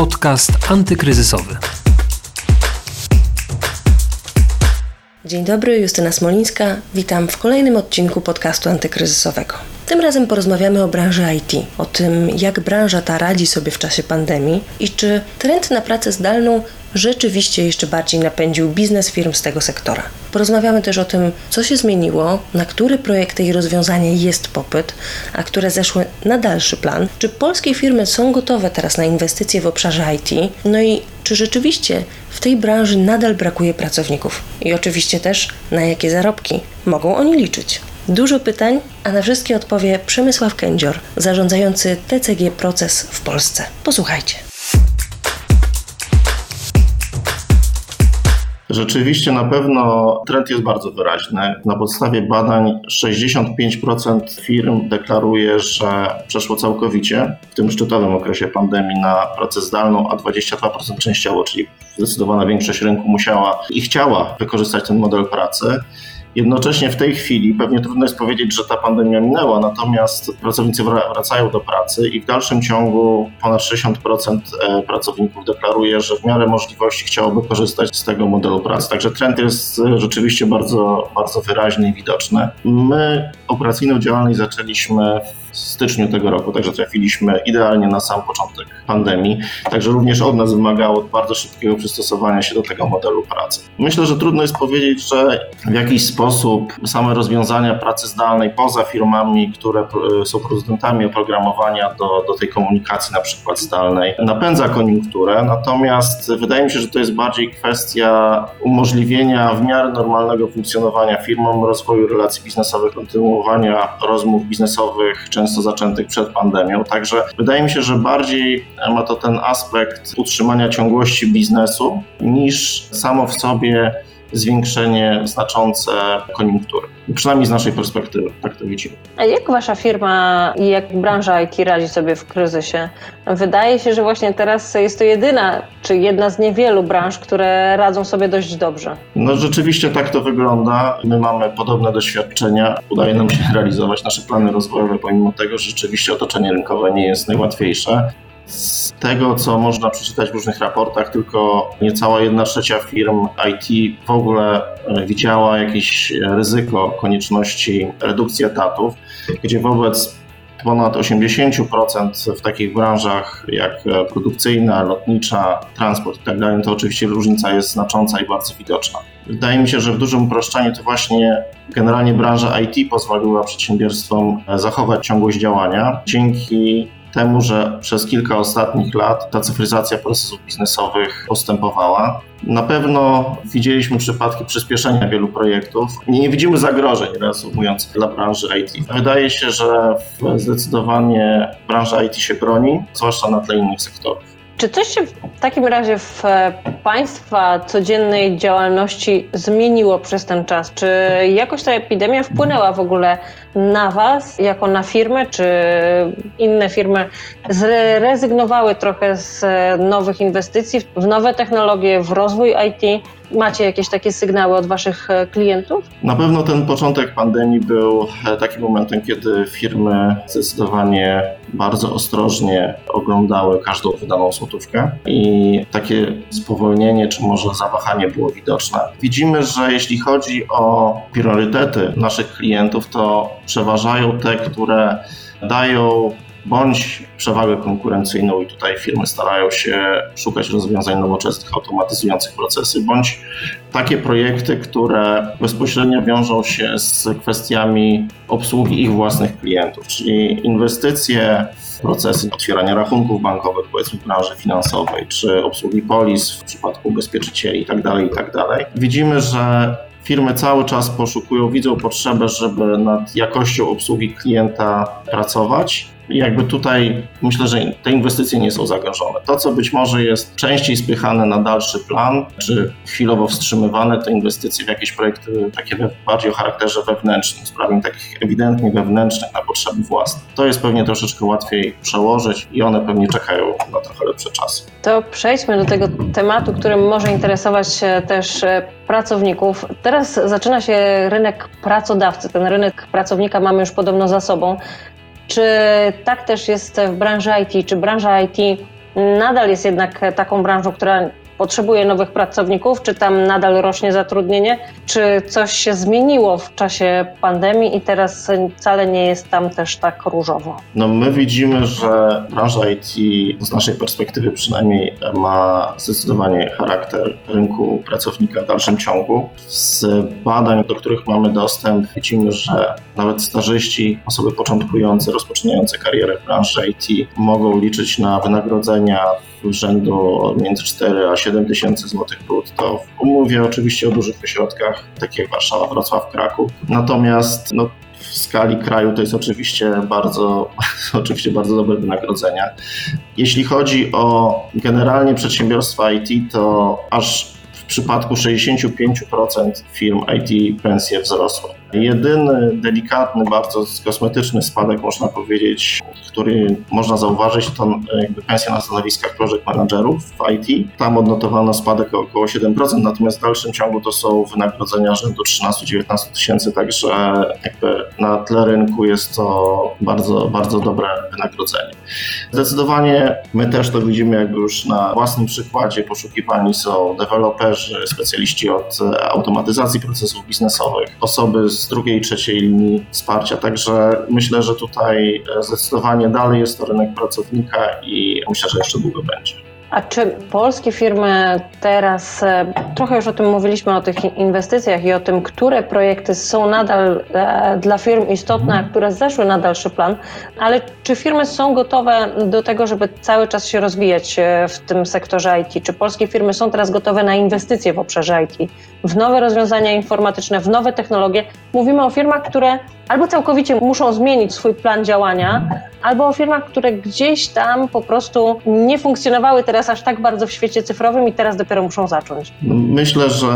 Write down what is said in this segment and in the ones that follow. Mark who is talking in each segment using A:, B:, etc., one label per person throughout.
A: Podcast antykryzysowy.
B: Dzień dobry, Justyna Smolińska. Witam w kolejnym odcinku podcastu antykryzysowego. Tym razem porozmawiamy o branży IT, o tym, jak branża ta radzi sobie w czasie pandemii i czy trend na pracę zdalną rzeczywiście jeszcze bardziej napędził biznes firm z tego sektora. Porozmawiamy też o tym, co się zmieniło, na które projekty i rozwiązania jest popyt, a które zeszły na dalszy plan, czy polskie firmy są gotowe teraz na inwestycje w obszarze IT, no i czy rzeczywiście w tej branży nadal brakuje pracowników i oczywiście też na jakie zarobki mogą oni liczyć. Dużo pytań, a na wszystkie odpowie Przemysław Kędzior, zarządzający TCG Proces w Polsce. Posłuchajcie.
C: Rzeczywiście na pewno trend jest bardzo wyraźny. Na podstawie badań 65% firm deklaruje, że przeszło całkowicie w tym szczytowym okresie pandemii na pracę zdalną, a 22% częściowo, czyli zdecydowana większość rynku musiała i chciała wykorzystać ten model pracy. Jednocześnie w tej chwili pewnie trudno jest powiedzieć, że ta pandemia minęła, natomiast pracownicy wracają do pracy i w dalszym ciągu ponad 60% e, pracowników deklaruje, że w miarę możliwości chciałoby korzystać z tego modelu pracy. Także trend jest e, rzeczywiście bardzo, bardzo wyraźny i widoczny. My operacyjną działalność zaczęliśmy w styczniu tego roku, także trafiliśmy idealnie na sam początek pandemii. Także również od nas wymagało bardzo szybkiego przystosowania się do tego modelu pracy. Myślę, że trudno jest powiedzieć, że w jakiś sposób same rozwiązania pracy zdalnej poza firmami, które są producentami oprogramowania do, do tej komunikacji na przykład zdalnej, napędza koniunkturę, natomiast wydaje mi się, że to jest bardziej kwestia umożliwienia w miarę normalnego funkcjonowania firmom, rozwoju relacji biznesowych, kontynuowania rozmów biznesowych, często zaczętych przed pandemią. Także wydaje mi się, że bardziej ma to ten aspekt utrzymania ciągłości biznesu niż samo w sobie zwiększenie znaczące koniunktury. Przynajmniej z naszej perspektywy, tak to widzimy.
D: A jak wasza firma i jak branża IT radzi sobie w kryzysie? Wydaje się, że właśnie teraz jest to jedyna, czy jedna z niewielu branż, które radzą sobie dość dobrze.
C: No rzeczywiście tak to wygląda. My mamy podobne doświadczenia. Udaje nam się realizować nasze plany rozwojowe, pomimo tego, że rzeczywiście otoczenie rynkowe nie jest najłatwiejsze. Z tego, co można przeczytać w różnych raportach, tylko niecała jedna trzecia firm IT w ogóle e, widziała jakieś ryzyko konieczności redukcji etatów, gdzie wobec ponad 80% w takich branżach jak produkcyjna, lotnicza, transport itd., tak to oczywiście różnica jest znacząca i bardzo widoczna. Wydaje mi się, że w dużym uproszczeniu to właśnie generalnie branża IT pozwoliła przedsiębiorstwom zachować ciągłość działania dzięki temu, że przez kilka ostatnich lat ta cyfryzacja procesów biznesowych postępowała. Na pewno widzieliśmy przypadki przyspieszenia wielu projektów. Nie widzimy zagrożeń, reasumując, dla branży IT. Wydaje się, że zdecydowanie branża IT się broni, zwłaszcza na tle innych sektorów.
D: Czy coś się w takim razie w e, Państwa codziennej działalności zmieniło przez ten czas? Czy jakoś ta epidemia wpłynęła w ogóle na Was, jako na firmę, czy inne firmy zrezygnowały trochę z e, nowych inwestycji w nowe technologie, w rozwój IT? Macie jakieś takie sygnały od Waszych e, klientów?
C: Na pewno ten początek pandemii był e, takim momentem, kiedy firmy zdecydowanie bardzo ostrożnie oglądały każdą wydaną złotówkę i takie spowolnienie, czy może zawahanie było widoczne. Widzimy, że jeśli chodzi o priorytety naszych klientów, to przeważają te, które dają bądź przewagę konkurencyjną i tutaj firmy starają się szukać rozwiązań nowoczesnych, automatyzujących procesy, bądź takie projekty, które bezpośrednio wiążą się z kwestiami obsługi ich własnych klientów, czyli inwestycje procesy otwierania rachunków bankowych, powiedzmy w branży finansowej, czy obsługi polis w przypadku ubezpieczycieli itd., tak itd. Tak Widzimy, że Firmy cały czas poszukują, widzą potrzebę, żeby nad jakością obsługi klienta pracować jakby tutaj myślę, że te inwestycje nie są zagrożone. To, co być może jest częściej spychane na dalszy plan, czy chwilowo wstrzymywane, to inwestycje w jakieś projekty takie bardziej o charakterze wewnętrznym, sprawień takich ewidentnie wewnętrznych na potrzeby własne. To jest pewnie troszeczkę łatwiej przełożyć i one pewnie czekają na trochę lepsze czasy.
D: To przejdźmy do tego tematu, który może interesować też e, pracowników. Teraz zaczyna się rynek pracodawcy. Ten rynek pracownika mamy już podobno za sobą. Czy tak też jest w branży IT? Czy branża IT nadal jest jednak taką branżą, która potrzebuje nowych pracowników, czy tam nadal rośnie zatrudnienie, czy coś się zmieniło w czasie pandemii i teraz wcale nie jest tam też tak różowo?
C: No my widzimy, że branża IT z naszej perspektywy przynajmniej ma zdecydowanie charakter rynku pracownika w dalszym ciągu. Z badań, do których mamy dostęp, widzimy, że nawet stażyści, osoby początkujące, rozpoczynające karierę w branży IT mogą liczyć na wynagrodzenia rzędu między 4 a 7 tysięcy złotych brutto. Mówię oczywiście o dużych ośrodkach, takich jak Warszawa, Wrocław, Kraków. Natomiast no, w skali kraju to jest oczywiście bardzo, oczywiście bardzo dobre wynagrodzenia. Jeśli chodzi o generalnie przedsiębiorstwa IT, to aż w przypadku 65% firm IT pensje wzrosły. Jedyny delikatny, bardzo kosmetyczny spadek, można powiedzieć, który można zauważyć, to jakby pensja na stanowiskach project managerów w IT. Tam odnotowano spadek o około 7%, natomiast w dalszym ciągu to są wynagrodzenia rzędu 13-19 tysięcy, także jakby na tle rynku jest to bardzo, bardzo dobre wynagrodzenie. Zdecydowanie my też to widzimy jakby już na własnym przykładzie. Poszukiwani są deweloperzy, specjaliści od automatyzacji procesów biznesowych, osoby z z drugiej i trzeciej linii wsparcia. Także myślę, że tutaj e, zdecydowanie dalej jest to rynek pracownika i myślę, że jeszcze długo będzie.
D: A czy polskie firmy teraz, e, trochę już o tym mówiliśmy, o tych inwestycjach i o tym, które projekty są nadal e, dla firm istotne, a które zeszły na dalszy plan, ale czy firmy są gotowe do tego, żeby cały czas się rozwijać w tym sektorze IT? Czy polskie firmy są teraz gotowe na inwestycje w obszarze IT? w nowe rozwiązania informatyczne, w nowe technologie. Mówimy o firmach, które albo całkowicie muszą zmienić swój plan działania, albo o firmach, które gdzieś tam po prostu nie funkcjonowały teraz aż tak bardzo w świecie cyfrowym i teraz dopiero muszą zacząć.
C: Myślę, że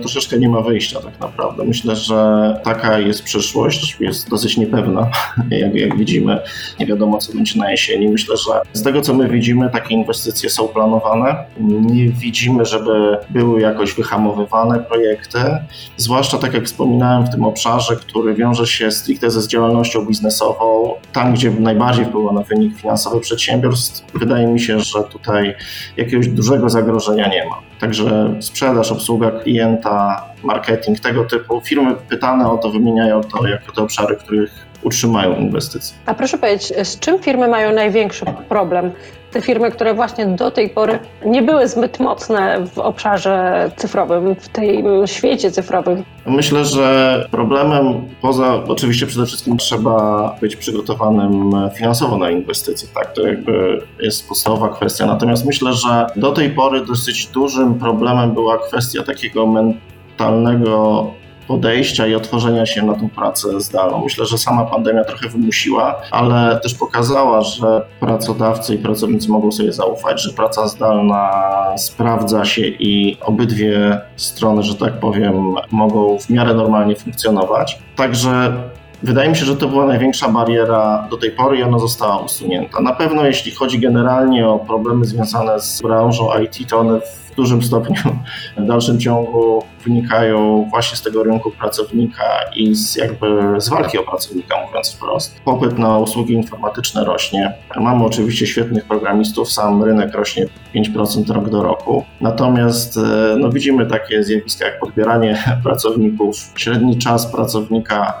C: troszeczkę nie ma wyjścia tak naprawdę. Myślę, że taka jest przyszłość, jest dosyć niepewna, jak, jak widzimy. Nie wiadomo, co będzie na jesieni. Myślę, że z tego, co my widzimy, takie inwestycje są planowane. Nie widzimy, żeby były jakoś wyhamowywane projekty, zwłaszcza tak jak wspominałem w tym obszarze, który wiąże się stricte ze działalnością biznesową, tam gdzie najbardziej wpływa na wynik finansowy przedsiębiorstw, wydaje mi się, że tutaj jakiegoś dużego zagrożenia nie ma. Także sprzedaż, obsługa klienta, marketing, tego typu firmy pytane o to wymieniają to jako te obszary, których utrzymają inwestycje.
D: A proszę powiedzieć, z czym firmy mają największy problem? Te firmy, które właśnie do tej pory nie były zbyt mocne w obszarze cyfrowym, w tym świecie cyfrowym.
C: Myślę, że problemem poza, oczywiście przede wszystkim trzeba być przygotowanym finansowo na inwestycje, tak, to jakby jest podstawowa kwestia. Natomiast myślę, że do tej pory dosyć dużym problemem była kwestia takiego mentalnego podejścia i otworzenia się na tą pracę zdalną. Myślę, że sama pandemia trochę wymusiła, ale też pokazała, że pracodawcy i pracownicy mogą sobie zaufać, że praca zdalna sprawdza się i obydwie strony, że tak powiem, mogą w miarę normalnie funkcjonować. Także Wydaje mi się, że to była największa bariera do tej pory i ona została usunięta. Na pewno jeśli chodzi generalnie o problemy związane z branżą IT, to one w dużym stopniu w dalszym ciągu wynikają właśnie z tego rynku pracownika i z jakby z walki o pracownika, mówiąc wprost. Popyt na usługi informatyczne rośnie. Mamy oczywiście świetnych programistów, sam rynek rośnie 5% rok do roku. Natomiast e, no, widzimy takie zjawiska jak podbieranie pracowników. Średni czas pracownika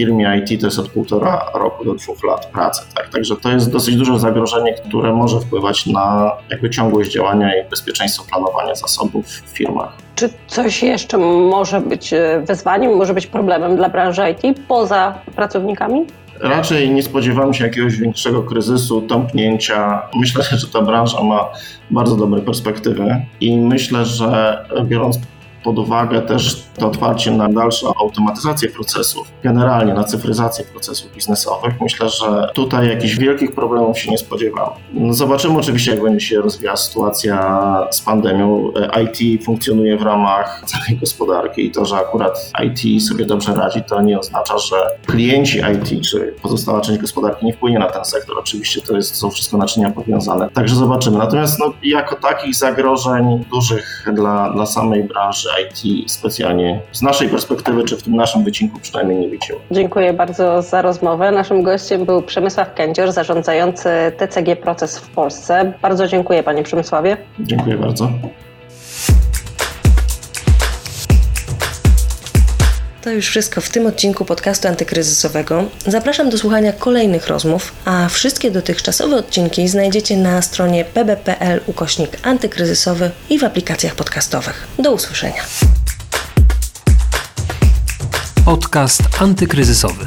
C: firmie IT to jest od półtora roku do dwóch lat pracy. Tak? Także to jest dosyć duże zagrożenie, które może wpływać na jakby ciągłość działania i bezpieczeństwo planowania zasobów w firmach.
D: Czy coś jeszcze może być e, wyzwaniem, może być problemem dla branży IT poza pracownikami?
C: Raczej nie spodziewam się jakiegoś większego kryzysu, tąpnięcia. Myślę, że ta branża ma bardzo dobre perspektywy i myślę, że biorąc pod uwagę też to otwarcie na dalszą automatyzację procesów, generalnie na cyfryzację procesów biznesowych. Myślę, że tutaj jakichś wielkich problemów się nie spodziewam. Zobaczymy oczywiście, jak będzie się rozwijała sytuacja z pandemią. IT funkcjonuje w ramach całej gospodarki i to, że akurat IT sobie dobrze radzi, to nie oznacza, że klienci IT czy pozostała część gospodarki nie wpłynie na ten sektor. Oczywiście to jest, są wszystko naczynia powiązane. Także zobaczymy. Natomiast no, jako takich zagrożeń dużych dla, dla samej branży IT specjalnie z naszej perspektywy, czy w tym naszym wycinku przynajmniej nie widziało.
D: Dziękuję bardzo za rozmowę. Naszym gościem był Przemysław Kędzior, zarządzający TCG Proces w Polsce. Bardzo dziękuję panie Przemysławie.
C: Dziękuję bardzo.
B: To już wszystko w tym odcinku podcastu antykryzysowego. Zapraszam do słuchania kolejnych rozmów, a wszystkie dotychczasowe odcinki znajdziecie na stronie pb.pl ukośnik antykryzysowy i w aplikacjach podcastowych. Do usłyszenia.
A: Podcast antykryzysowy.